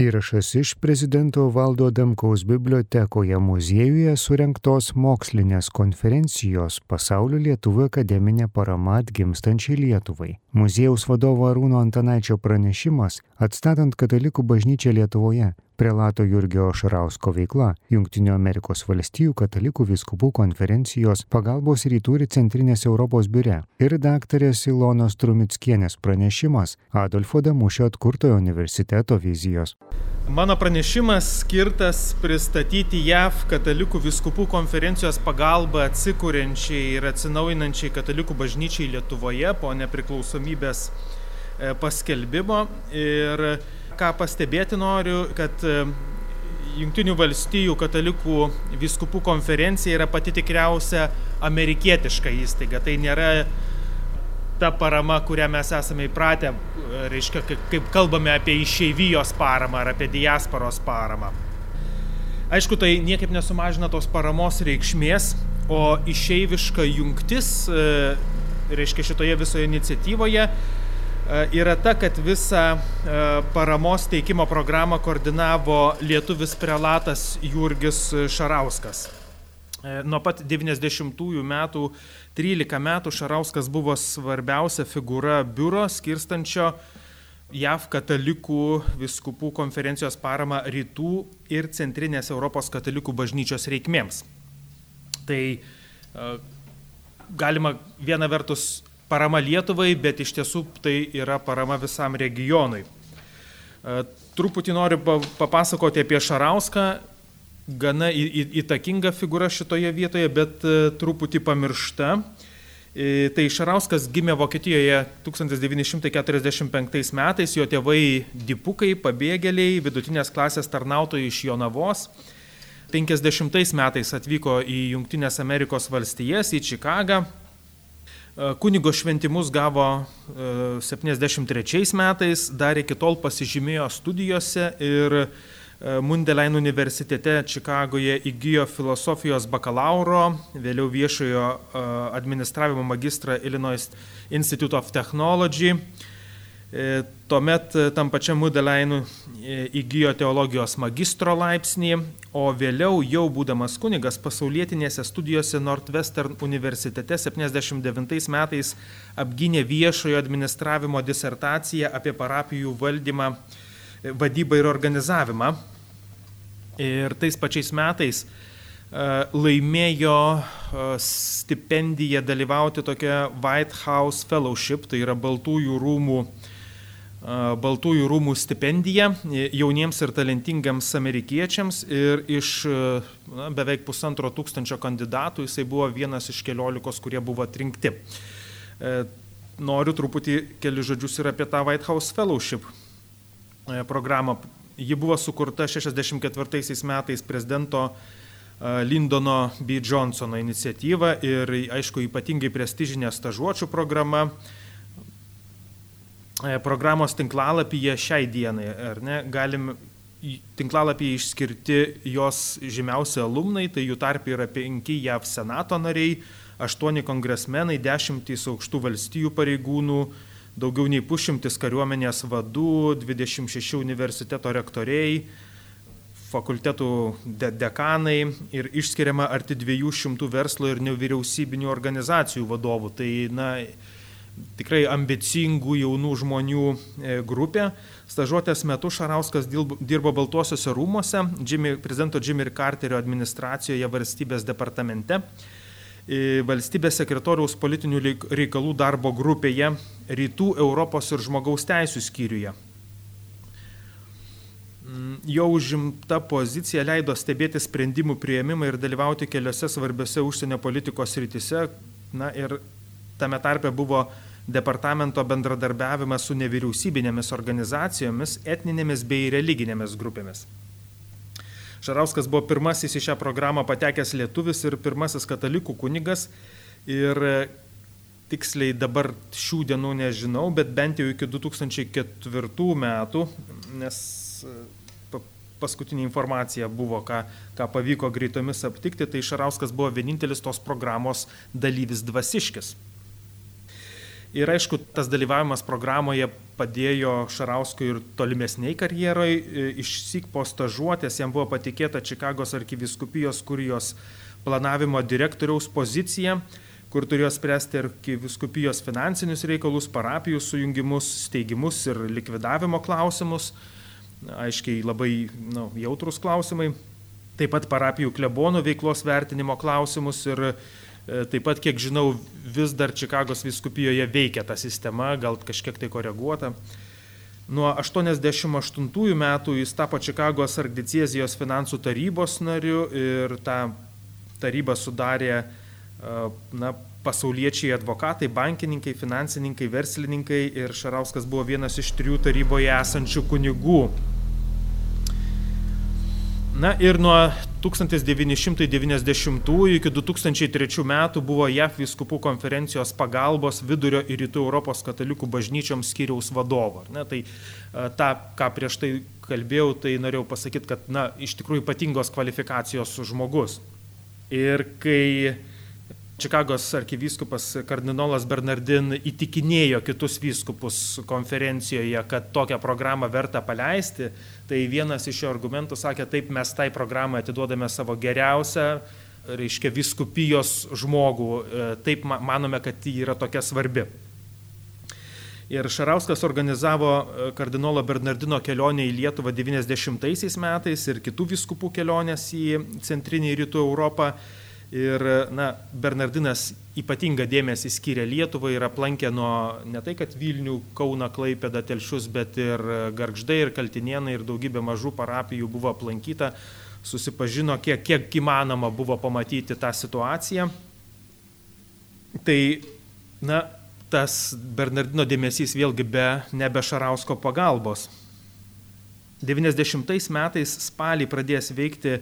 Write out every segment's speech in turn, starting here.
Įrašas iš prezidento Valdo Damkaus bibliotekoje muziejuje surinktos mokslinės konferencijos Pasaulio Lietuvų akademinė parama atgimstančiai Lietuvai. Muziejaus vadovo Arūno Antanaičio pranešimas atstatant katalikų bažnyčią Lietuvoje prelato Jurgio Šarausko veikla Junktinių Amerikos valstijų katalikų viskupų konferencijos pagalbos rytų ir centrinės Europos biure ir daktarės Ilonos Trumickienės pranešimas Adolfo Damušio atkurtojo universiteto vizijos. Mano pranešimas skirtas pristatyti JAV katalikų viskupų konferencijos pagalbą atsikūrenčiai ir atsinaujinančiai katalikų bažnyčiai Lietuvoje po nepriklausomybės e, paskelbimo ir ką pastebėti noriu, kad e, Junktinių valstijų katalikų viskupų konferencija yra pati tikriausia amerikietiška įstaiga. Tai nėra ta parama, kurią mes esame įpratę, e, reiškia, kaip kalbame apie išeivijos paramą ar apie diasporos paramą. Aišku, tai niekaip nesumažina tos paramos reikšmės, o išeiviška jungtis, e, reiškia, šitoje visoje iniciatyvoje yra ta, kad visą e, paramos teikimo programą koordinavo lietuvis prelatas Jurgis Šarauskas. E, nuo pat 90-ųjų metų 13 metų Šarauskas buvo svarbiausia figūra biuro skirstančio JAV katalikų viskupų konferencijos parama rytų ir centrinės Europos katalikų bažnyčios reikmėms. Tai galima viena vertus parama Lietuvai, bet iš tiesų tai yra parama visam regionui. E, truputį noriu papasakoti apie Šarauską, gana įtakinga figūra šitoje vietoje, bet e, truputį pamiršta. E, tai Šarauskas gimė Vokietijoje 1945 metais, jo tėvai dipukai, pabėgėliai, vidutinės klasės tarnautojai iš Jonavos. 50 metais atvyko į Junktinės Amerikos valstijas, į Čikagą, kunigo šventimus gavo 73 e, metais, dar iki tol pasižymėjo studijose ir e, Mundelein universitete Čikagoje įgyjo filosofijos bakalauro, vėliau viešojo administravimo magistrą Illinois Institute of Technology. E, tuomet e, tam pačiam Mudeleinu e, įgyjo teologijos magistro laipsnį, o vėliau jau būdamas kunigas pasaulietinėse studijose Northwestern universitete 79 metais apgynė viešojo administravimo disertaciją apie parapijų valdymą, vadybą ir organizavimą. Ir tais pačiais metais laimėjo stipendiją dalyvauti tokia White House Fellowship, tai yra Baltųjų rūmų Baltųjų rūmų stipendiją jauniems ir talentingams amerikiečiams ir iš na, beveik pusantro tūkstančio kandidatų jisai buvo vienas iš keliolikos, kurie buvo atrinkti. E, noriu truputį keli žodžius ir apie tą White House Fellowship e, programą. Ji buvo sukurta 64 metais prezidento Lindono B. Johnsono iniciatyva ir, aišku, ypatingai prestižinė stažuočių programa programos tinklalapyje šiai dienai, ar ne, galim tinklalapyje išskirti jos žymiausi alumnai, tai jų tarp yra penki JAV senato nariai, aštuoni kongresmenai, dešimtys aukštų valstijų pareigūnų, daugiau nei pušimtis kariuomenės vadų, 26 universiteto rektoriai, fakultetų de dekanai ir išskiriama arti 200 verslo ir nevyriausybinių organizacijų vadovų. Tai, na, tikrai ambicingų jaunų žmonių e, grupė. Stažuotės metu Šarauskas dirbo Baltuosiuose rūmose, Jimmy, prezidento Jimmy Carterio administracijoje valstybės departamente, e, valstybės sekretoriaus politinių reikalų darbo grupėje Rytų Europos ir žmogaus teisų skyriuje. Mm, jo užimta pozicija leido stebėti sprendimų prieimimą ir dalyvauti keliose svarbiose užsienio politikos rytise. Na ir tame tarpe buvo departamento bendradarbiavimas su nevyriausybinėmis organizacijomis, etninėmis bei religinėmis grupėmis. Šarauskas buvo pirmasis į šią programą patekęs lietuvis ir pirmasis katalikų kunigas ir tiksliai dabar šių dienų nežinau, bet bent jau iki 2004 metų, nes paskutinė informacija buvo, ką, ką pavyko greitomis aptikti, tai Šarauskas buvo vienintelis tos programos dalyvis dvasiškis. Ir aišku, tas dalyvavimas programoje padėjo Šarauskui ir tolimesniai karjerai. E, išsik po stažuotės jam buvo patikėta Čikagos arkiviskupijos kurijos planavimo direktoriaus pozicija, kur turėjo spręsti arkiviskupijos finansinius reikalus, parapijų sujungimus, steigimus ir likvidavimo klausimus. Aiškiai labai nu, jautrus klausimai. Taip pat parapijų klebonų veiklos vertinimo klausimus ir taip pat, kiek žinau, vis dar Čikagos viskupijoje veikia ta sistema, gal kažkiek tai koreguota. Nuo 88 metų jis tapo Čikagos Argdiciezijos finansų tarybos nariu ir tą tarybą sudarė e, na, pasauliečiai advokatai, bankininkai, finansininkai, verslininkai ir Šarauskas buvo vienas iš trijų taryboje esančių kunigų. Na ir nuo 1990 iki 2003 metų buvo JAF viskupų konferencijos pagalbos vidurio ir rytų Europos katalikų bažnyčioms skyriaus vadovo. Ne, tai tą, ką prieš tai kalbėjau, tai norėjau pasakyti, kad na, iš tikrųjų ypatingos kvalifikacijos žmogus. Ir kai Čikagos arkivyskupas kardinolas Bernardin įtikinėjo kitus vyskupus konferencijoje, kad tokią programą verta paleisti, tai vienas iš jo argumentų sakė, taip mes tai programą atiduodame savo geriausią, reiškia, viskupijos žmogų, e, taip manome, kad ji yra tokia svarbi. Ir Šarauskas organizavo e, kardinolo Bernardino kelionę į Lietuvą 90 metais ir kitų viskupų kelionės į centrinį rytų Europą. Ir na, Bernardinas ypatingą dėmesį skiria Lietuvai ir aplankė nuo ne tai, kad Vilnių, Kauna, Klaipėda, Telšius, bet ir Gargždai ir Kaltinienai ir daugybė mažų parapijų buvo aplankyta, susipažino, kiek, kiek įmanoma buvo pamatyti tą situaciją. Tai, na, tas Bernardino dėmesys vėlgi be nebe Šarausko pagalbos. 90 metais spalį pradės veikti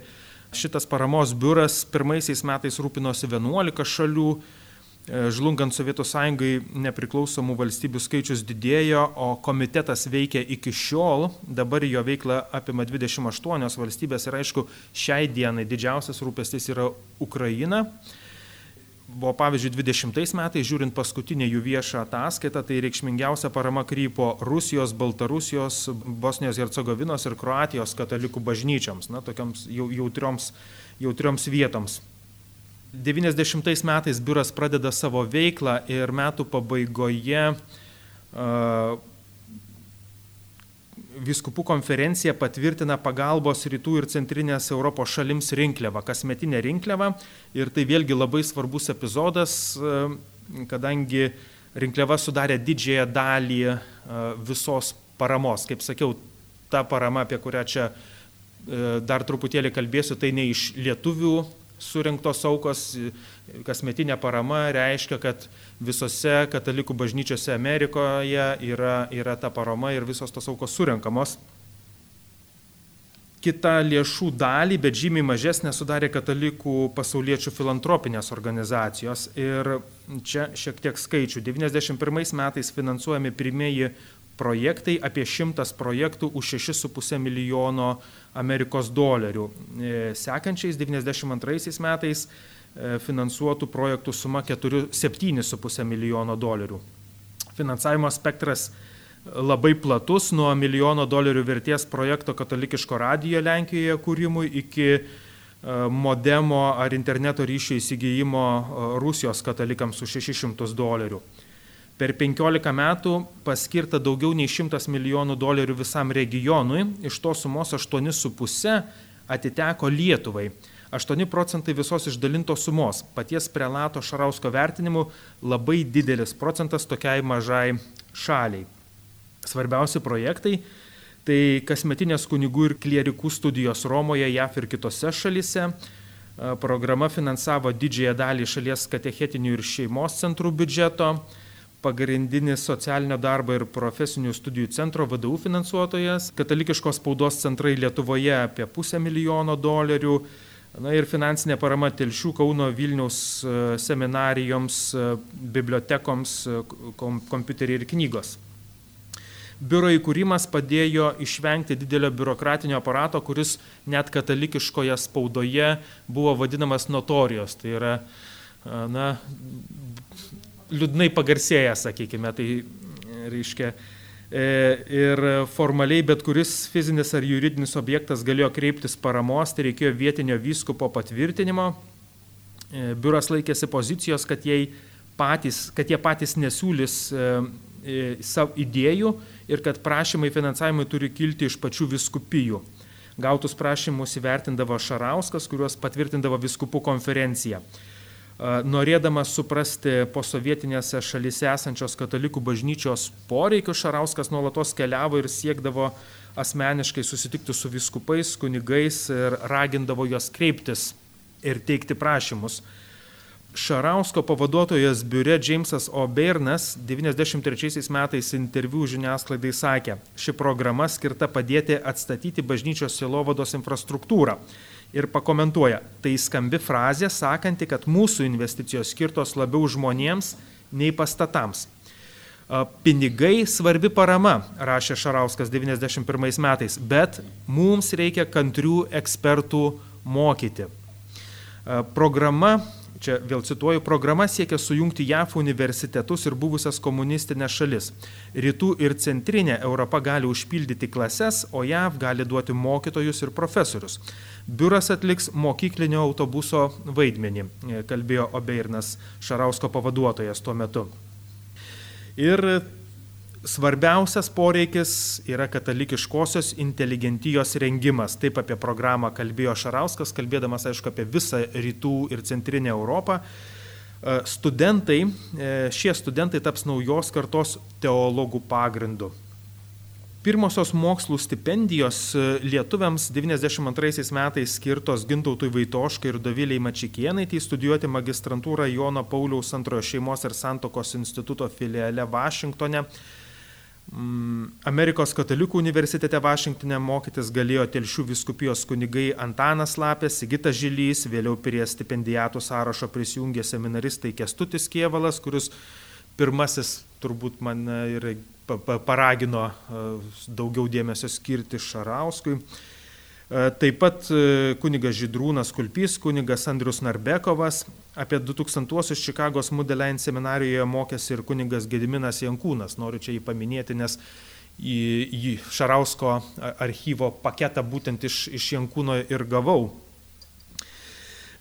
Šitas paramos biuras pirmaisiais metais rūpinosi 11 šalių, e, žlungant Sovietų sąjungai nepriklausomų valstybių skaičius didėjo, o komitetas veikia iki šiol, dabar jo veikla apima 28 valstybės ir aišku, šiai dienai didžiausias rūpestis yra Ukraina buvo pavyzdžiui 20 metais, žiūrint paskutinę jų viešą ataskaitą, tai reikšmingiausia parama krypo Rusijos, Baltarusijos, Bosnijos Hercegovinos ir Kroatijos katalikų bažnyčiams, na, tokiams jautrioms, jautrioms vietoms. 90 metais biuras pradeda savo veiklą ir metų pabaigoje uh, viskupų konferencija patvirtina pagalbos rytų ir centrinės Europos šalims rinkliavą, kasmetinę rinkliavą. Ir tai vėlgi labai svarbus epizodas, e, kadangi rinkliava sudarė didžiąją dalį e, visos paramos. Kaip sakiau, ta parama, apie kurią čia e, dar truputėlį kalbėsiu, tai ne iš lietuvių surinktos aukos, kasmetinė parama reiškia, kad visose katalikų bažnyčiose Amerikoje yra, yra ta parama ir visos tos aukos surinkamos. Kita lėšų dalį, bet žymiai mažesnė sudarė katalikų pasauliečių filantropinės organizacijos. Ir čia šiek tiek skaičių. 91 metais finansuojami pirmieji projektai, apie 100 projektų už 6,5 milijono Amerikos dolerių. E, sekančiais 92 metais e, finansuotų projektų suma 7,5 milijono dolerių. Finansavimo spektras labai platus, nuo milijono dolerių vertės projekto katalikiško radijo Lenkijoje kūrimui iki e, modemo ar interneto ryšio įsigijimo Rusijos katalikams už 600 dolerių. Per 15 metų paskirta daugiau nei 100 milijonų dolerių visam regionui, iš to sumos 8,5 atiteko Lietuvai. 8 procentai visos išdalintos sumos. Paties prelato Šarausko vertinimu labai didelis procentas tokiai mažai šaliai. Svarbiausi projektai - tai kasmetinės kunigų ir klierikų studijos Romoje, JAF ir kitose šalise. Programa finansavo didžiąją dalį šalies katechetinių ir šeimos centrų biudžeto pagrindinis socialinio darbo ir profesinių studijų centro VDU finansuotojas, katalikiškos spaudos centrai Lietuvoje apie pusę milijono dolerių, na ir finansinė parama Telšių, Kauno, Vilniaus e, seminarijoms, e, bibliotekoms, e, kompiuteriai ir knygos. Biuro įkūrimas padėjo išvengti didelio biurokratinio aparato, kuris net katalikiškoje spaudoje buvo vadinamas notorijos. Tai yra na, liūdnai pagarsėję, sakykime, tai reiškia. Ir formaliai bet kuris fizinis ar juridinis objektas galėjo kreiptis paramos, tai reikėjo vietinio vyskupo patvirtinimo. Biuras laikėsi pozicijos, kad, patys, kad jie patys nesiūlys savo idėjų ir kad prašymai finansavimui turi kilti iš pačių viskupijų. Gautus prašymus įvertindavo Šarauskas, kuriuos patvirtindavo viskupų konferencija. Norėdamas suprasti posovietinėse šalise esančios katalikų bažnyčios poreikius, Šarauskas nuolatos keliavo ir siekdavo asmeniškai susitikti su viskupais, kunigais ir ragindavo juos kreiptis ir teikti prašymus. Šarausko pavaduotojas biure Džeimsas O'Beirnas 93 metais interviu žiniasklaidai sakė, ši programa skirta padėti atstatyti bažnyčios silovados infrastruktūrą. Ir pakomentuoja, tai skambi frazė, sakanti, kad mūsų investicijos skirtos labiau žmonėms nei pastatams. Pinigai svarbi parama, rašė Šarauskas 91 metais, bet mums reikia kantrių ekspertų mokyti. Programa čia vėl cituoju, programa siekia sujungti JAF universitetus ir buvusias komunistinės šalis. Rytų ir centrinė Europa gali užpildyti klases, o JAF gali duoti mokytojus ir profesorius. Biuras atliks mokyklinio autobuso vaidmenį, kalbėjo Obeirnas Šarausko pavaduotojas tuo metu. Ir svarbiausias poreikis yra katalikiškosios inteligentijos rengimas. Taip apie programą kalbėjo Šarauskas, kalbėdamas, aišku, apie visą rytų ir centrinę Europą. E, studentai, e, šie studentai taps naujos kartos teologų pagrindu. Pirmosios mokslų stipendijos e, lietuviams 92 metais skirtos Gintautui Vaitoškai ir Doviliai Mačikienai, tai studijuoti magistrantūrą Jono Pauliaus antrojo šeimos ir santokos instituto filiale Vašingtone Amerikos katalikų universitete Vašingtone mokytis galėjo telšių viskupijos kunigai Antanas Lapės, Sigitas Žilys, vėliau prie stipendijatų sąrašo prisijungė seminaristai Kestutis Kievalas, kuris pirmasis turbūt man ir paragino e, daugiau dėmesio skirti Šarauskui. E, taip pat e, kunigas Židrūnas Kulpys, kunigas Andrius Narbekovas, apie 2000-uosius Čikagos Mudelein seminarijoje mokėsi ir kunigas Gediminas Jankūnas. Noriu čia jį paminėti, nes į, į Šarausko archyvo paketą būtent iš, iš Jankūno ir gavau.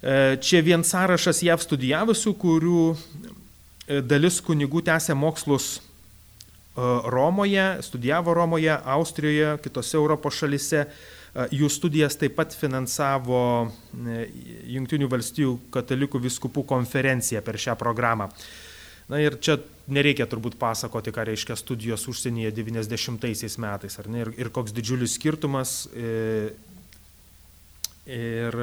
E, čia vien sąrašas JAV studijavusių, kurių dalis kunigų tęsė mokslus Romoje, studijavo Romoje, Austrijoje, kitose Europos šalise Jų studijas taip pat finansavo e, Junktinių valstybių katalikų viskupų konferencija per šią programą. Na ir čia nereikia turbūt pasakoti, ką reiškia studijos užsienyje 90-aisiais metais, ar ne, ir, ir koks didžiulis skirtumas. E, ir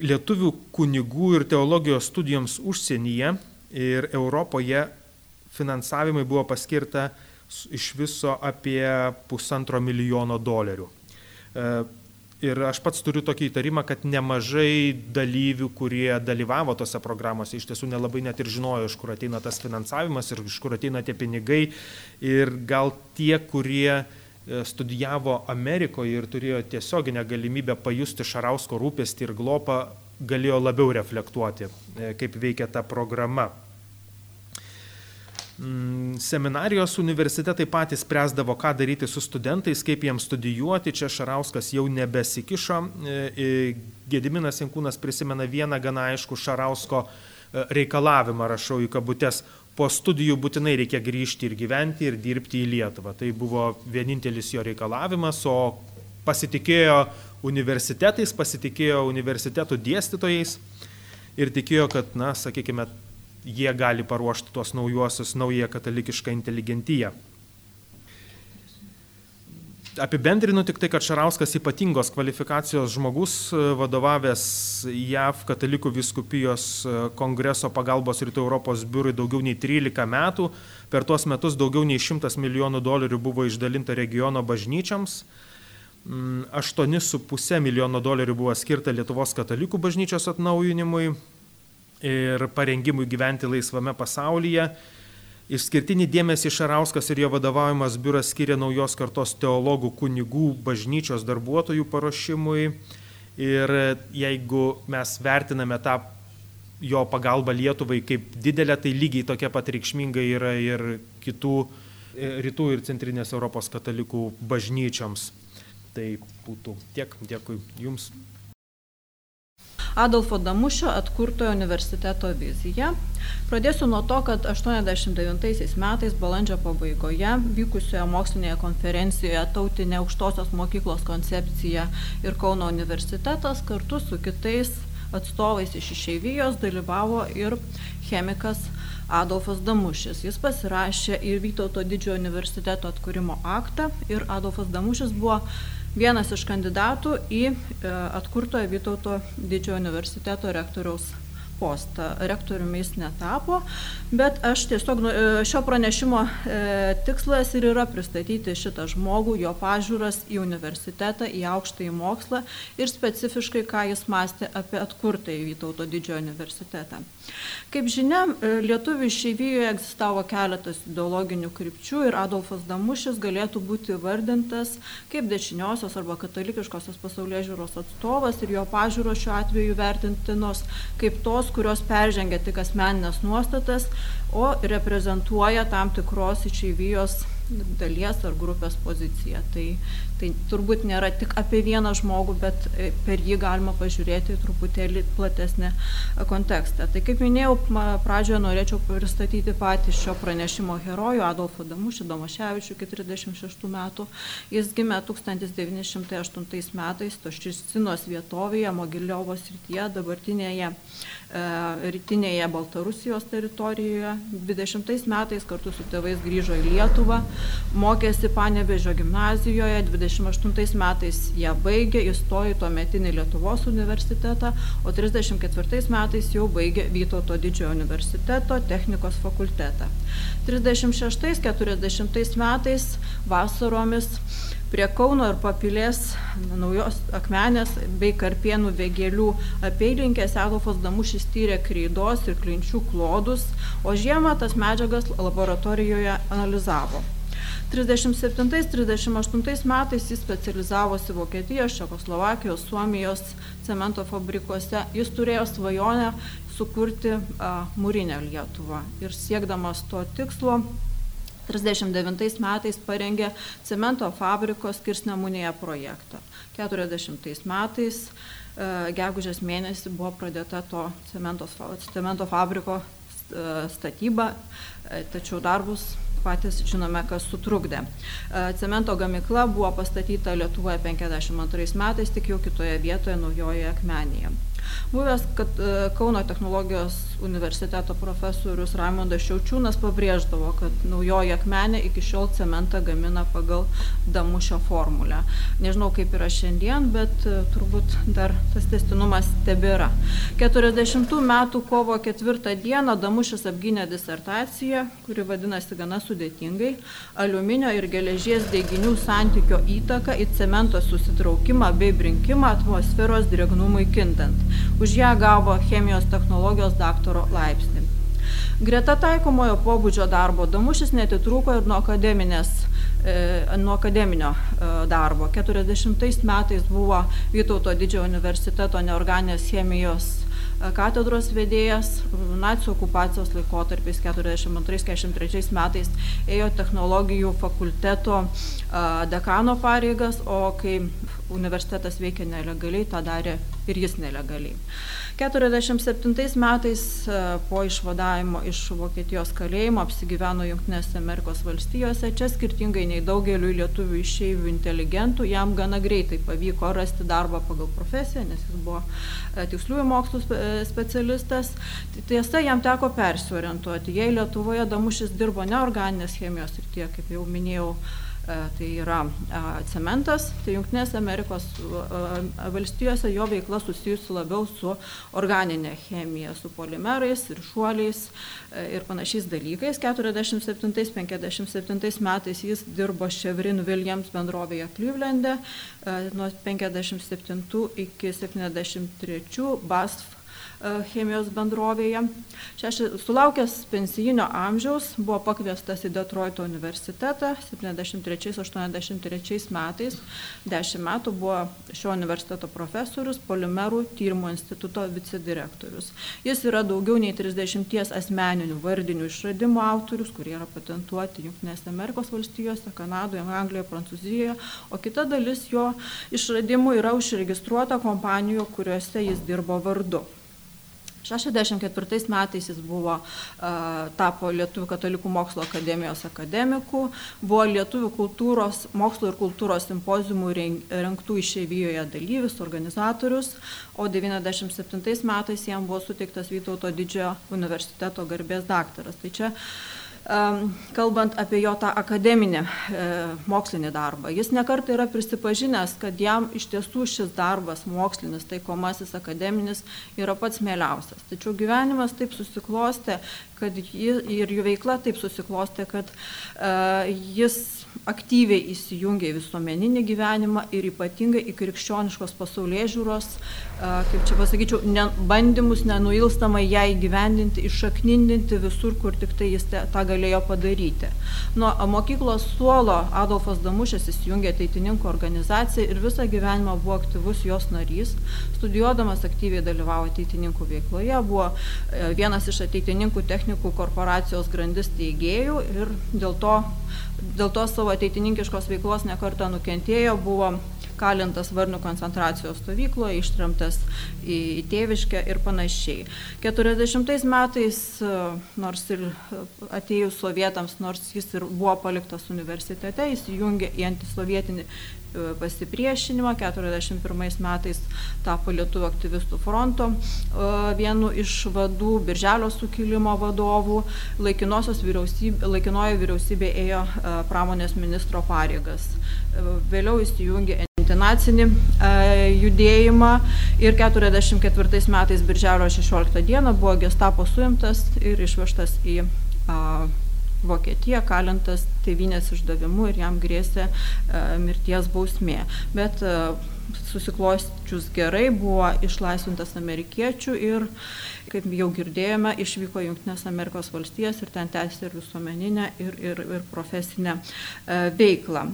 lietuvių kunigų ir teologijos studijoms užsienyje ir Europoje finansavimai buvo paskirta iš viso apie pusantro milijono dolerių. E, ir aš pats turiu tokį įtarimą, kad nemažai dalyvių, kurie dalyvavo tose programuose, iš tiesų nelabai net ir žinojo, iš kur ateina tas finansavimas ir iš kur ateina tie pinigai. Ir gal tie, kurie e, studijavo Amerikoje ir turėjo tiesioginę galimybę pajusti Šarausko rūpestį ir glopą, galėjo labiau reflektuoti, e, kaip veikia ta programa. Mm, seminarijos universitetai patys spręsdavo, ką daryti su studentais, kaip jiems studijuoti. Čia Šarauskas jau nebesikišo. E, e, Gediminas Jankūnas prisimena vieną gana aišku Šarausko e, reikalavimą, rašau į kabutes. Po studijų būtinai reikia grįžti ir gyventi ir dirbti į Lietuvą. Tai buvo vienintelis jo reikalavimas, o pasitikėjo universitetais, pasitikėjo universitetų dėstytojais ir tikėjo, kad, na, sakykime, jie gali paruošti tuos naujuosius, naują katalikišką inteligentiją. Apibendrinu tik tai, kad Šarauskas ypatingos kvalifikacijos žmogus, vadovavęs JAV katalikų viskupijos kongreso pagalbos rytų Europos biurui daugiau nei 13 metų. Per tuos metus daugiau nei 100 milijonų dolerių buvo išdalinta regiono bažnyčiams. 8,5 mm, milijono dolerių buvo skirta Lietuvos katalikų bažnyčios atnaujinimui, ir parengimui gyventi laisvame pasaulyje. Išskirtinį dėmesį Šarauskas ir jo vadovaujamas biuras skiria naujos kartos teologų, kunigų, bažnyčios darbuotojų paruošimui. Ir jeigu mes vertiname tą jo pagalba Lietuvai kaip didelė, tai lygiai tokia pat reikšminga yra ir kitų e, rytų ir centrinės Europos katalikų bažnyčioms. Tai būtų tiek. Dėkui Jums. Adolfo Damušio atkurtojo universiteto vizija. Pradėsiu nuo to, kad 89 metais balandžio pabaigoje vykusioje mokslinėje konferencijoje Tautinė aukštosios mokyklos koncepcija ir Kauno universitetas kartu su kitais atstovais iš išeivijos dalyvavo ir chemikas Adolfas Damušis. Jis pasirašė ir Vytauto didžiojo universiteto atkūrimo aktą ir Adolfas Damušis buvo vienas iš kandidatų į e, atkurtojo Vytauto didžiojo universiteto rektoriaus postą. Rektoriumi jis netapo, bet aš tiesiog nu, e, šio pranešimo e, tikslas ir yra pristatyti šitą žmogų, jo pažiūras į universitetą, į aukštąjį mokslą ir specifiškai, ką jis mąstė apie atkurtąjį Vytauto didžiojo universitetą. Kaip žinia, e, lietuvių išeivijoje egzistavo keletas ideologinių krypčių ir Adolfas Damušis galėtų būti vardintas kaip dešiniosios arba katalikiškosios pasaulyje žiūros atstovas ir jo pažiūros šiuo atveju vertintinos kaip tos, kurios peržengia tik asmeninės nuostatas, o reprezentuoja tam tikros išeivijos dalies ar grupės poziciją. Tai, tai turbūt nėra tik apie vieną žmogų, bet e, per jį galima pažiūrėti truputėlį platesnį kontekstą. Tai kaip minėjau, pradžioje norėčiau pristatyti patį šio pranešimo herojų Adolfą Damušį Domaševičių iki 36 metų. Jis gimė 1908 metais Toščistinos vietovėje Mogiliovo srityje, dabartinėje E, rytinėje Baltarusijos teritorijoje. 20 metais kartu su tėvais grįžo į Lietuvą, mokėsi Panevežio gimnazijoje, 28 metais ją baigė, įstojo į tuo metinį Lietuvos universitetą, o 34 metais jau baigė Vytauto didžiojo universiteto technikos fakultetą. 36-40 metais vasaromis prie Kauno ir Papilės naujos akmenės bei Karpienų vėgėlių apylinkės Adolfas Damušis tyrė kreidos ir klinčių klodus, o žiemą tas medžiagas laboratorijoje analizavo. 37-38 metais jis specializavosi Vokietijos, Čekoslovakijos, Suomijos cemento fabrikuose. Jis turėjo svajonę sukurti a, mūrinę Lietuvą ir siekdamas to tikslo 39 metais parengė cemento fabriko skirsnemunėje projektą. 40 metais gegužės mėnesį buvo pradėta to cemento, cemento fabriko statyba, tačiau darbus patys žinome, kas sutrukdė. Cemento gamykla buvo pastatyta Lietuvoje 52 metais, tik jau kitoje vietoje, naujoje akmenėje. Buvęs kad, e, Kauno technologijos universiteto profesorius Raimondas Šiaučiūnas pabrėždavo, kad naujoji akmenė iki šiol cementą gamina pagal damušio formulę. Nežinau, kaip yra šiandien, bet e, turbūt dar tas testinumas tebėra. 40 metų kovo 4 dieną Damušis apgynė disertaciją, kuri vadinasi gana sudėtingai - aliuminio ir geležies deginių santykio įtaka į cemento susitraukimą bei brinkimą atmosferos drėgnumui kintant. Už ją gavo chemijos technologijos daktaro laipsnį. Greta taikomojo pobūdžio darbo Damušis netitrūko ir nuo, e, nuo akademinio e, darbo. 40 metais buvo Vytauto didžiojo universiteto neorganės chemijos katedros vedėjas nacių okupacijos laikotarpiais 42-43 metais ėjo technologijų fakulteto dekano pareigas, o kai universitetas veikė nelegaliai, tą darė ir jis nelegaliai. 47 metais po išvadavimo iš Vokietijos kalėjimo apsigyveno Junktinėse Amerikos valstijose. Čia skirtingai nei daugeliu lietuvių išeivių inteligentų, jam gana greitai pavyko rasti darbą pagal profesiją, nes jis buvo tiksliųjų mokslų specialistas. Tiesa, jam teko persiorientuoti. Jei Lietuvoje Damušis dirbo neorganinės chemijos ir tie, kaip jau minėjau, E, tai yra e, cementas, tai Junktinės Amerikos e, valstijose jo veikla susijusi labiau su organinė chemija, su polimerais ir šuoliais ir panašiais dalykais. 47-57 metais jis dirbo Chevrin Williams bendrovėje Cleveland'e, nuo 57 iki 73 BASF chemijos bendrovėje. Šeši, sulaukęs pensijinio amžiaus buvo pakviestas į Detroito universitetą 73-83 metais. Dešimt metų buvo šio universiteto profesorius, polimerų tyrimo instituto vicedirektorius. Jis yra daugiau nei 30 asmeninių vardinių išradimų autorius, kurie yra patentuoti Junktinėse Amerikos valstijose, Kanadoje, Anglijoje, Prancūzijoje, o kita dalis jo išradimų yra užregistruota kompanijoje, kuriuose jis dirbo vardu. 64 metais jis buvo, tapo Lietuvų katalikų mokslo akademijos akademiku, buvo Lietuvų kultūros, mokslo ir kultūros simpozimų rengtų išeivijoje dalyvis, organizatorius, o 97 metais jam buvo suteiktas Vytauto didžiojo universiteto garbės daktaras. Tai čia kalbant apie jo tą akademinį e, mokslinį darbą. Jis nekartai yra prisipažinęs, kad jam iš tiesų šis darbas mokslinis, taikomasis akademinis yra pats mėliausias. Tačiau gyvenimas taip susiklostė, kad jis, ir jų veikla taip susiklostė, kad uh, jis aktyviai įsijungia į visuomeninį gyvenimą ir ypatingai į krikščioniškos pasaulyje žiūros, kaip čia pasakyčiau, ne, bandymus nenuilstamai ją įgyvendinti, išaknindinti visur, kur tik tai jis te, tą galėjo padaryti. Nuo mokyklos suolo Adolfas Damušės įsijungė ateitininkų organizaciją ir visą gyvenimą buvo aktyvus jos narys. Studijuodamas aktyviai dalyvavo ateitininkų veikloje, buvo e, vienas iš ateitininkų technikų korporacijos grandis teigėjų ir dėl to dėl to savo ateitininkiškos veiklos nekartą nukentėjo, buvo kalintas Varnų koncentracijos stovykloje, ištremtas į, tėviškę ir panašiai. 40 metais, nors ir atėjus sovietams, nors jis ir buvo paliktas universitete, jis įjungė į antisovietinį E, pasipriešinimą. 1941 metais tapo Lietuvų aktyvistų fronto e, vienu iš vadų, Birželio sukilimo vadovų. Vyriausybė, laikinoji vyriausybė ėjo e, pramonės ministro pareigas. Vėliau įsijungė antinacinį judėjimą ir 1944 metais Birželio 16 dieną buvo gestapo suimtas ir išvežtas į Vokietiją, kalintas tėvynės išdavimu ir jam grėsė e, mirties bausmė. Bet e, susiklosčius gerai buvo išlaisvintas amerikiečių ir, kaip jau girdėjome, išvyko Junktinės Amerikos valstijas ir ten tęsė ir visuomeninę, ir, ir, ir profesinę e, veiklą.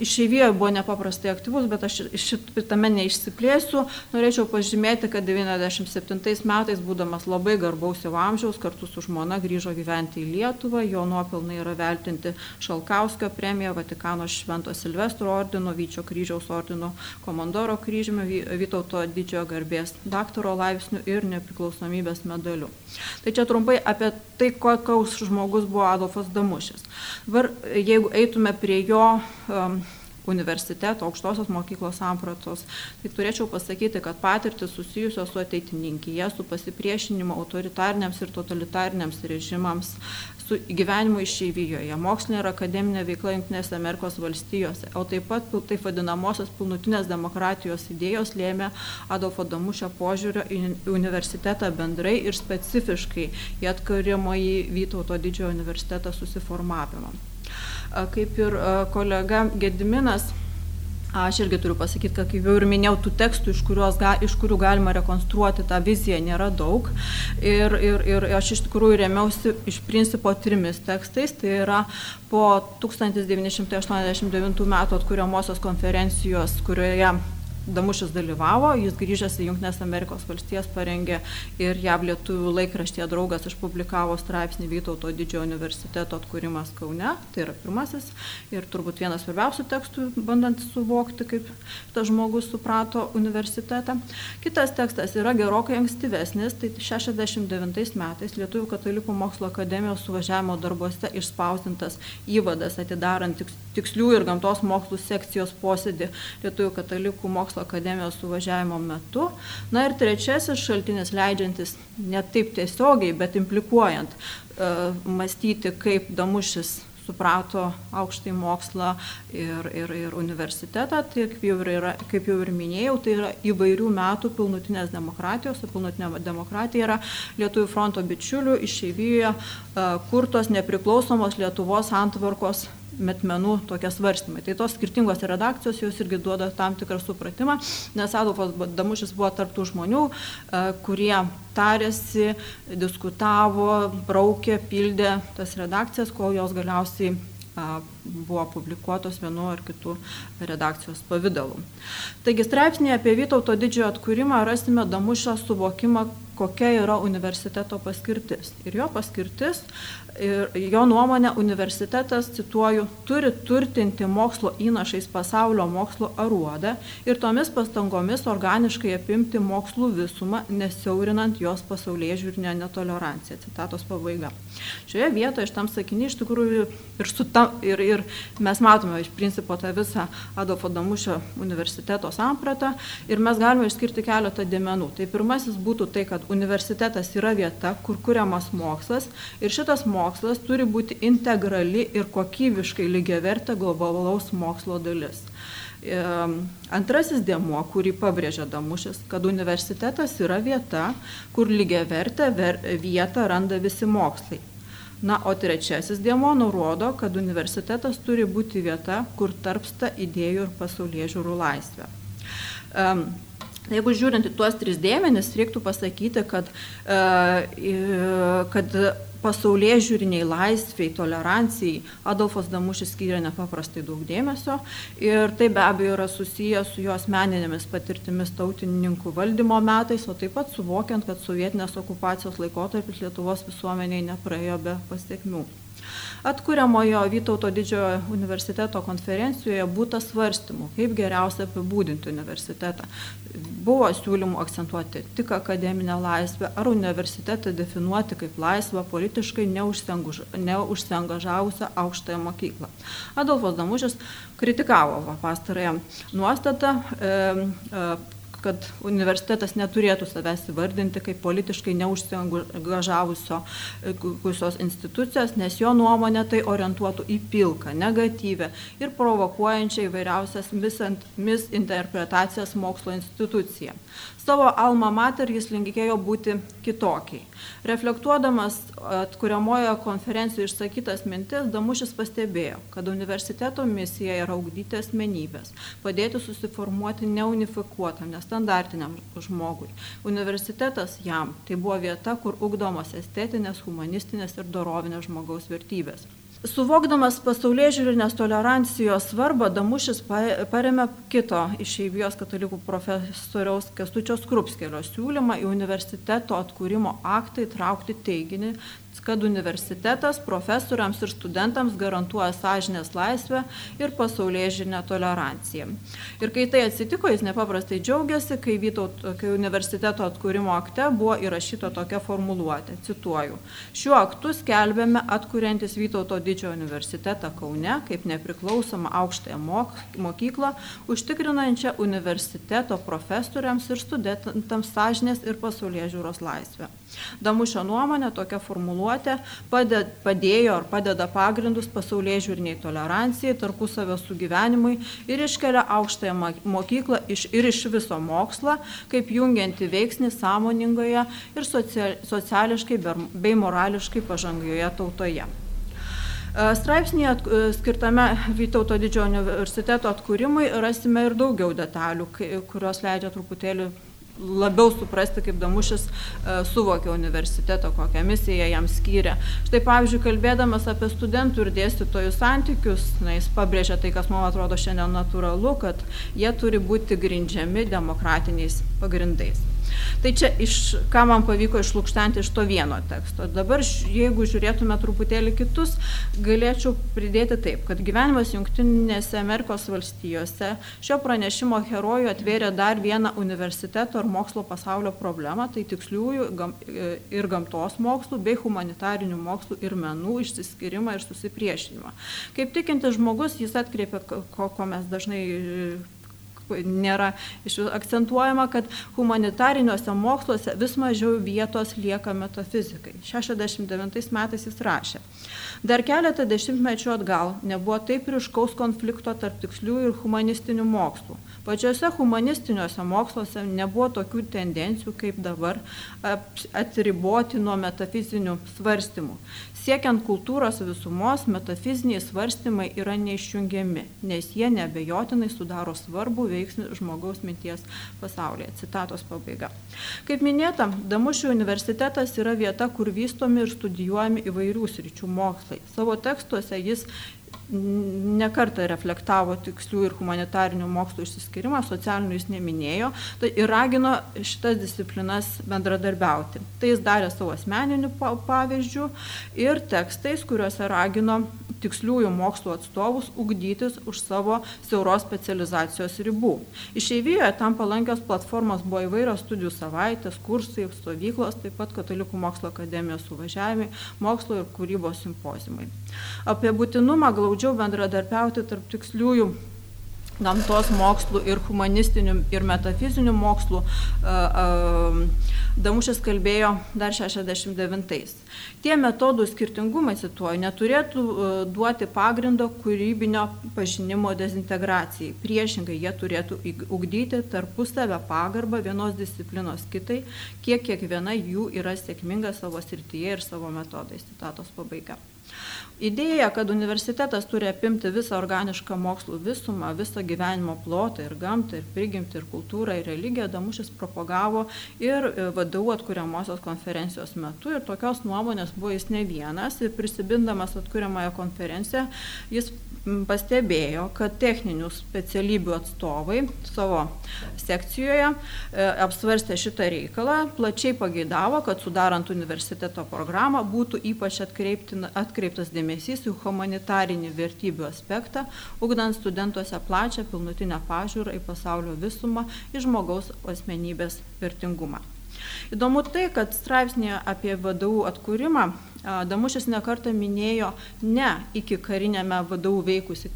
Išeivijoje buvo nepaprastai aktyvus, bet aš šitame neišsiplėsiu. Norėčiau pažymėti, kad 97 metais, būdamas labai garbaus jau amžiaus, kartu su žmona grįžo gyventi į Lietuvą. Jo nuopelnai yra veltinti Šalkauskio premija, Vatikano Švento Silvestro ordino, Vyčio kryžiaus ordino, Komandoro kryžiumi, Vytauto didžiojo garbės daktaro laipsnių ir nepriklausomybės medaliu. Tai čia trumpai apie tai, kokiaus žmogus buvo Adolfas Damušis. Dabar, jeigu eitume prie jo universiteto, aukštosios mokyklos sampratos, tai turėčiau pasakyti, kad patirtis susijusios su ateitininkija, su pasipriešinimu autoritariniams ir totalitariniams režimams, su gyvenimu išeivijoje, mokslinė ir akademinė veikla Junktinėse Amerikos valstijose, o taip pat taip vadinamosios pilnutinės demokratijos idėjos lėmė Adolfo Damušio požiūrio į universitetą bendrai ir specifiškai į atkarimąjį Vytauto didžiojo universitetą susiformavimą kaip ir kolega Gediminas. Aš irgi turiu pasakyti, kad kaip jau ir minėjau, tų tekstų, iš, ga, iš kurių galima rekonstruoti tą viziją, nėra daug. Ir, ir, ir aš iš tikrųjų remiausi iš principo trimis tekstais. Tai yra po 1989 metų atkuriamosios konferencijos, kurioje Damušis dalyvavo, jis grįžęs į Junktinės Amerikos valstijas parengė ir JAV lietuvių laikraštyje draugas išpublikavo straipsnį Vytauto didžiojo universiteto atkūrimas Kaune, tai yra pirmasis ir turbūt vienas svarbiausių tekstų, bandant suvokti, kaip tas žmogus suprato universitetą. Kitas tekstas yra gerokai ankstyvesnis, tai 69 metais Lietuvių katalikų mokslo akademijos suvažiavimo darbuose išspausdintas įvadas atidarant tikslių ir gamtos mokslų sekcijos posėdį Lietuvių katalikų mokslo mokslo akademijos suvažiavimo metu. Na ir trečiasis šaltinis leidžiantis ne taip tiesiogiai, bet implikuojant uh, mąstyti, kaip Damušis suprato aukštąjį mokslą ir, ir, ir universitetą, tai kaip jau, yra, kaip jau ir minėjau, tai yra įvairių metų pilnutinės demokratijos, o pilnutinė demokratija yra Lietuvų fronto bičiulių išeivijoje kurtos nepriklausomos Lietuvos antvarkos metmenų tokie svarstymai. Tai tos skirtingos redakcijos jos irgi duoda tam tikrą supratimą, nes Adolfas Damušis buvo tarptų žmonių, e, kurie tarėsi, diskutavo, braukė, pildė tas redakcijas, kol jos galiausiai buvo publikuotos vienu ar kitu redakcijos pavydalu. Taigi straipsnėje apie Vytauto didžiojo atkūrimą rasime Damušio suvokimą, kokia yra universiteto paskirtis. Ir jo paskirtis Ir jo nuomonė universitetas, cituoju, turi turtinti mokslo įnašais pasaulio mokslo aruodą ir tomis pastangomis organiškai apimti mokslų visumą, nesiaurinant jos pasaulyje žiūrinę netoleranciją. Citatos pabaiga. Šioje vietoje iš tam sakiniai iš tikrųjų ir, ta, ir, ir mes matome iš principo tą visą Adolfo Damušio universiteto sampratą ir mes galime išskirti keletą dėmenų. Tai pirmasis būtų tai, kad universitetas yra vieta, kur kuriamas mokslas ir šitas mokslas turi būti integrali ir kokybiškai lygiavertė globalaus mokslo dalis. Antrasis dėmuo, kurį pabrėžia Damušis, kad universitetas yra vieta, kur lygiavertę vietą randa visi mokslai. Na, o trečiasis dėmo nurodo, kad universitetas turi būti vieta, kur tarpsta idėjų ir pasaulyje žiūrų laisvė. Um, Jeigu žiūrint į tuos tris dėmenis, reiktų pasakyti, kad, kad pasaulyje žiūriniai laisviai, tolerancijai Adolfas Damušis skiria nepaprastai daug dėmesio ir tai be abejo yra susijęs su jo asmeninėmis patirtimis tautininkų valdymo metais, o taip pat suvokiant, kad sovietinės okupacijos laikotarpis Lietuvos visuomeniai nepraėjo be pasiekmių. Atkuriamojo Vytauto didžiojo universiteto konferencijoje būta svarstymų, kaip geriausia apibūdinti universitetą. Buvo siūlymų akcentuoti tik akademinę laisvę ar universitetą definuoti kaip laisvą politiškai neužsiengažavusią aukštąją mokyklą. Adolfas Damušis kritikavo pastarąją nuostatą, e, e, kad universitetas neturėtų savęs įvardinti kaip politiškai neužsiengažavusios institucijos, nes jo nuomonė tai orientuotų į pilką, negatyvę ir provokuojančią įvairiausias misinterpretacijas mokslo instituciją. Savo alma mater jis linkėjo būti kitokiai. Reflektuodamas atkuriamojo konferencijoje išsakytas mintis, Damušis pastebėjo, kad universiteto misija yra augdyti asmenybės, padėti susiformuoti neunifikuotam, nestandartiniam žmogui. Universitetas jam tai buvo vieta, kur ugdomos estetinės, humanistinės ir dorovinės žmogaus vertybės. Suvokdamas pasaulyje žiūrinės tolerancijos svarbą, Damušis paremė kito išeivijos katalikų profesoriaus Kestučio Skrupskelio siūlymą į universiteto atkūrimo aktą įtraukti teiginį, kad universitetas profesoriams ir studentams garantuoja sąžinės laisvę ir pasaulyje žinę toleranciją. Ir kai tai atsitiko, jis nepaprastai džiaugiasi, kai, Vytaut, kai universiteto atkūrimo akte buvo įrašyta tokia formuluotė, cituoju, šiuo aktu skelbėme atkuriantis Vytauto didžiojo universitetą Kaune kaip nepriklausomą aukštąją mokyklą, užtikrinančią universiteto profesoriams ir studentams sąžinės ir pasaulyje žiūros laisvę. Damušio nuomonė tokia formuluotė padėjo ar padeda pagrindus pasaulyje žiūriniai tolerancijai, tarpusavio sugyvenimui ir iškelia aukštąją mokyklą iš, ir iš viso mokslo, kaip jungianti veiksnį sąmoningoje ir sociališkai bei morališkai pažangioje tautoje. Straipsnėje skirtame Vytauto didžiojo universiteto atkūrimui rasime ir daugiau detalių, kurios leidžia truputėlį labiau suprasti, kaip Damušis e, suvokė universitetą, kokią misiją jam skyrė. Štai pavyzdžiui, kalbėdamas apie studentų ir dėstytojų santykius, na, jis pabrėžia tai, kas man atrodo šiandien natūralu, kad jie turi būti grindžiami demokratiniais pagrindais. Tai čia iš, ką man pavyko išlūkštenti iš to vieno teksto. Dabar, jeigu žiūrėtume truputėlį kitus, galėčiau pridėti taip, kad gyvenimas Junktinėse Amerikos valstijose šio pranešimo herojų atvėrė dar vieną universiteto ir mokslo pasaulio problemą, tai tiksliųjų gam, ir gamtos mokslų bei humanitarinių mokslų ir menų išsiskirimą ir susipriešinimą. Kaip tikintis žmogus, jis atkreipia, ko, ko mes dažnai nėra akcentuojama, kad humanitariniuose moksluose vis mažiau vietos lieka metafizikai. 69 metais jis rašė. Dar keletą dešimtmečių atgal nebuvo taip ryškaus konflikto tarp tiksliųjų ir humanistinių mokslų. Pačiuose humanistiniuose moksluose nebuvo tokių tendencijų kaip dabar atsiriboti nuo metafizinių svarstymų. Siekiant kultūros visumos, metafiziniai svarstymai yra neišjungiami, nes jie nebejotinai sudaro svarbų veiksmį žmogaus minties pasaulyje. Citatos pabaiga. Kaip minėta, Damušio universitetas yra vieta, kur vystomi ir studijuojami įvairių sričių mokslai. Savo tekstuose jis nekartą reflektavo tikslių ir humanitarinių mokslų išsiskirimą, socialinių jis neminėjo tai ir ragino šitas disciplinas bendradarbiauti. Tai jis darė savo asmeninių pavyzdžių ir tekstais, kuriuose ragino tiksliųjų mokslo atstovus ugdytis už savo siauros specializacijos ribų. Išeivijoje tam palankios platformos buvo įvairios studijų savaitės, kursai, stovyklos, taip pat Katalikų mokslo akademijos suvažiavimai, mokslo ir kūrybos simpozimai. Apie būtinumą glaudžiau bendradarbiauti tarp tiksliųjų gamtos mokslų ir humanistinių ir metafizinių mokslų Damušis kalbėjo dar 69-ais. Tie metodų skirtingumai, cituoju, neturėtų duoti pagrindo kūrybinio pažinimo dezintegracijai. Priešingai, jie turėtų ugdyti tarpusavę pagarbą vienos disciplinos kitai, kiek kiekviena jų yra sėkminga savo srityje ir savo metodais. Citatos pabaiga. Idėja, kad universitetas turi apimti visą organišką mokslų visumą, visą gyvenimo plotą ir gamtą, ir prigimtį, ir kultūrą, ir religiją, Damušis propagavo ir e, vadovų atkuriamosios konferencijos metu. Ir tokios nuomonės buvo jis ne vienas. Ir prisibindamas atkuriamąją konferenciją, jis pastebėjo, kad techninių specialybių atstovai savo sekcijoje e, apsvarstė šitą reikalą, plačiai pageidavo, kad sudarant universiteto programą būtų ypač atkreiptas dėmesys dėmesys į humanitarinį vertybių aspektą, ugdant studentuose plačią pilnutinę pažiūrą į pasaulio visumą, į žmogaus asmenybės vertingumą. Įdomu tai, kad straipsnėje apie vadovų atkūrimą Damušis nekartą minėjo ne iki karinėme vadovų veikusi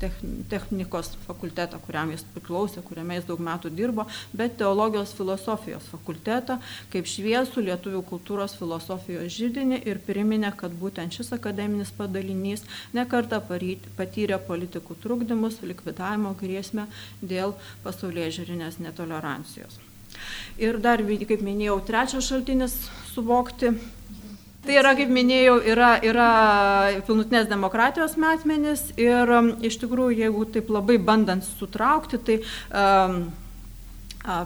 technikos fakultetą, kuriam jis priklausė, kuriame jis daug metų dirbo, bet teologijos filosofijos fakultetą kaip šviesų lietuvių kultūros filosofijos žydinį ir priminė, kad būtent šis akademinis padalinys nekartą patyrė politikų trukdymus, likvidavimo grėsmę dėl pasaulyje žiūrinės netolerancijos. Ir dar, kaip minėjau, trečias šaltinis suvokti Tai yra, kaip minėjau, yra, yra pilnutinės demokratijos metmenis ir um, iš tikrųjų, jeigu taip labai bandant sutraukti, tai um,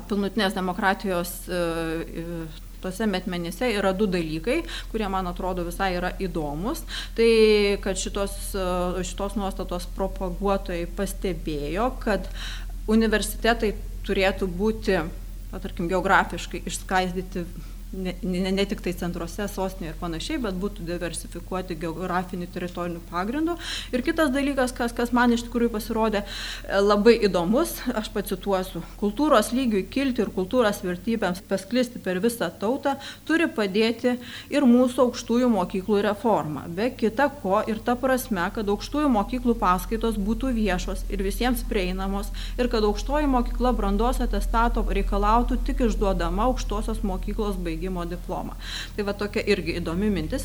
pilnutinės demokratijos uh, tuose metmenyse yra du dalykai, kurie man atrodo visai yra įdomus. Tai kad šitos, uh, šitos nuostatos propaguotojai pastebėjo, kad universitetai turėtų būti, tarkim, geografiškai išskaidyti ne, ne, ne tik tai centruose, sostinėje ir panašiai, bet būtų diversifikuoti geografinių teritorinių pagrindų. Ir kitas dalykas, kas, kas man iš tikrųjų pasirodė e, labai įdomus, aš pacituosiu, kultūros lygiui kilti ir kultūros vertybėms pasklisti per visą tautą turi padėti ir mūsų aukštųjų mokyklų reforma. Be kita ko ir ta prasme, kad aukštųjų mokyklų paskaitos būtų viešos ir visiems prieinamos ir kad aukštoji mokykla brandos atestato reikalautų tik išduodama aukštosios mokyklos baigimo baigimo diplomą. Tai va tokia irgi įdomi mintis.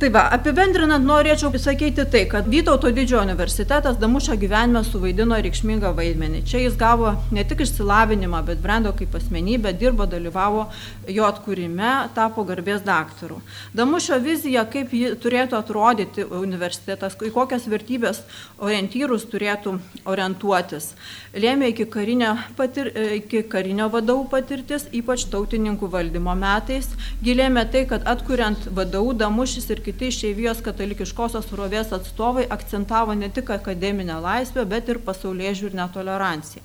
Tai va, apibendrinant norėčiau pasakyti tai, kad Vytauto didžiojo universitetas Damušio gyvenime suvaidino reikšmingą vaidmenį. Čia jis gavo ne tik išsilavinimą, bet brendo kaip asmenybė, dirbo, dalyvavo jo atkūrime, tapo garbės daktaru. Damušio vizija, kaip ji turėtų atrodyti universitetas, į kokias vertybės orientyrus turėtų orientuotis, lėmė iki karinio, patir, iki karinio vadovų patirtis, ypač tautininkų valdymo metais. Gilėmė tai, kad atkuriant vadovų Damušis ir kiti išeivijos katalikiškosios rovės atstovai akcentavo ne tik akademinę laisvę, bet ir pasaulyje žiūrinę toleranciją.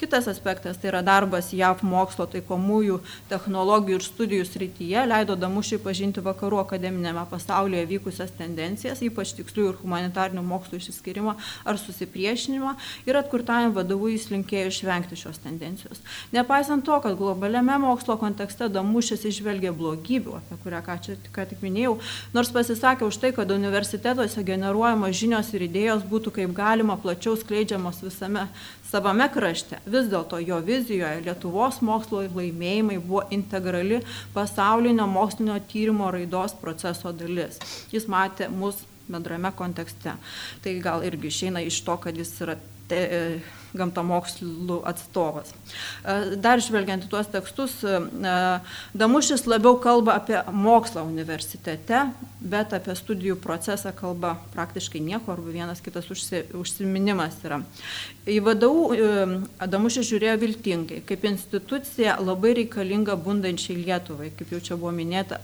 Kitas aspektas tai yra darbas JAV mokslo taikomųjų technologijų ir studijų srityje, leido Damušiai pažinti vakarų akademinėme pasaulyje vykusias tendencijas, ypač tikslių ir humanitarinių mokslų išsiskirimą ar susipriešinimą ir atkurtajam vadovui jis linkėjo išvengti šios tendencijos. Nepaisant to, kad globaliame mokslo kontekste Damušis išvelgė blogybių, apie kurią ką čia ką tik minėjau, nors pasisakė už tai, kad universitetuose generuojamos žinios ir idėjos būtų kaip galima plačiau skleidžiamos visame savame krašte. Vis dėlto jo vizijoje Lietuvos mokslo laimėjimai buvo integrali pasaulinio mokslinio tyrimo raidos proceso dalis. Jis matė mus bendrame kontekste. Tai gal irgi išeina iš to, kad jis yra te, e, gamtamokslų atstovas. E, dar žvelgiant į tuos tekstus, e, Damušis labiau kalba apie mokslą universitete, bet apie studijų procesą kalba praktiškai nieko, arba vienas kitas užsi, užsiminimas yra. Į vadovų Damušis žiūrėjo viltingai, kaip institucija labai reikalinga bundančiai Lietuvai, kaip jau čia buvo minėta,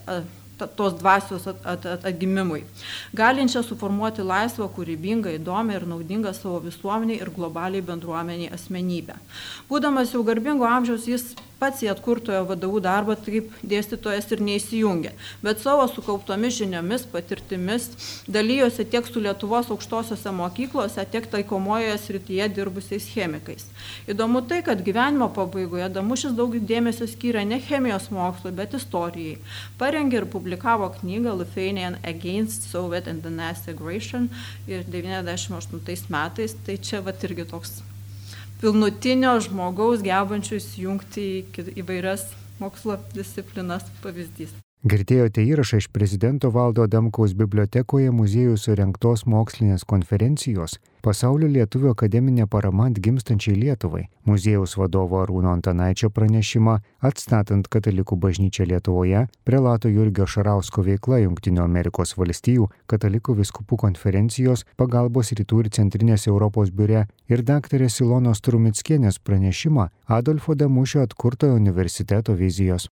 tos dvasios at, at, at, atgimimui, galinčią suformuoti laisvą, kūrybingą, įdomią ir naudingą savo visuomeniai ir globaliai bendruomeniai asmenybę. Būdamas jau garbingo amžiaus, jis pats į atkurtojo vadovų darbą kaip dėstytojas ir neįsijungė, bet savo sukauptomis žiniomis, patirtimis dalyjosi tiek su Lietuvos aukštosiose mokyklose, tiek taikomojoje srityje dirbusiais chemikais. Įdomu tai, kad gyvenimo pabaigoje Damušis daug dėmesio skyrė ne chemijos mokslui, bet istorijai. Parengė ir publikavo knygą Lithuanian Against Soviet and the Nazi Aggression ir 98 metais, tai čia va irgi toks pilnutinio žmogaus gebančių įsijungti į įvairias mokslo disciplinas pavyzdys. Girdėjote įrašą iš prezidento Valdo Damkaus bibliotekoje muziejų surinktos mokslinės konferencijos Pasaulio lietuvių akademinė parama atgimstančiai Lietuvai, muziejaus vadovo Arūno Antanaičio pranešimą atstatant katalikų bažnyčią Lietuvoje, prelato Jurgio Šarausko veikla Junktinių Amerikos valstijų, katalikų viskupų konferencijos, pagalbos rytų ir centrinės Europos biure ir daktarės Ilonos Trumitskienės pranešimą Adolfo Damušio atkurtojo universiteto vizijos.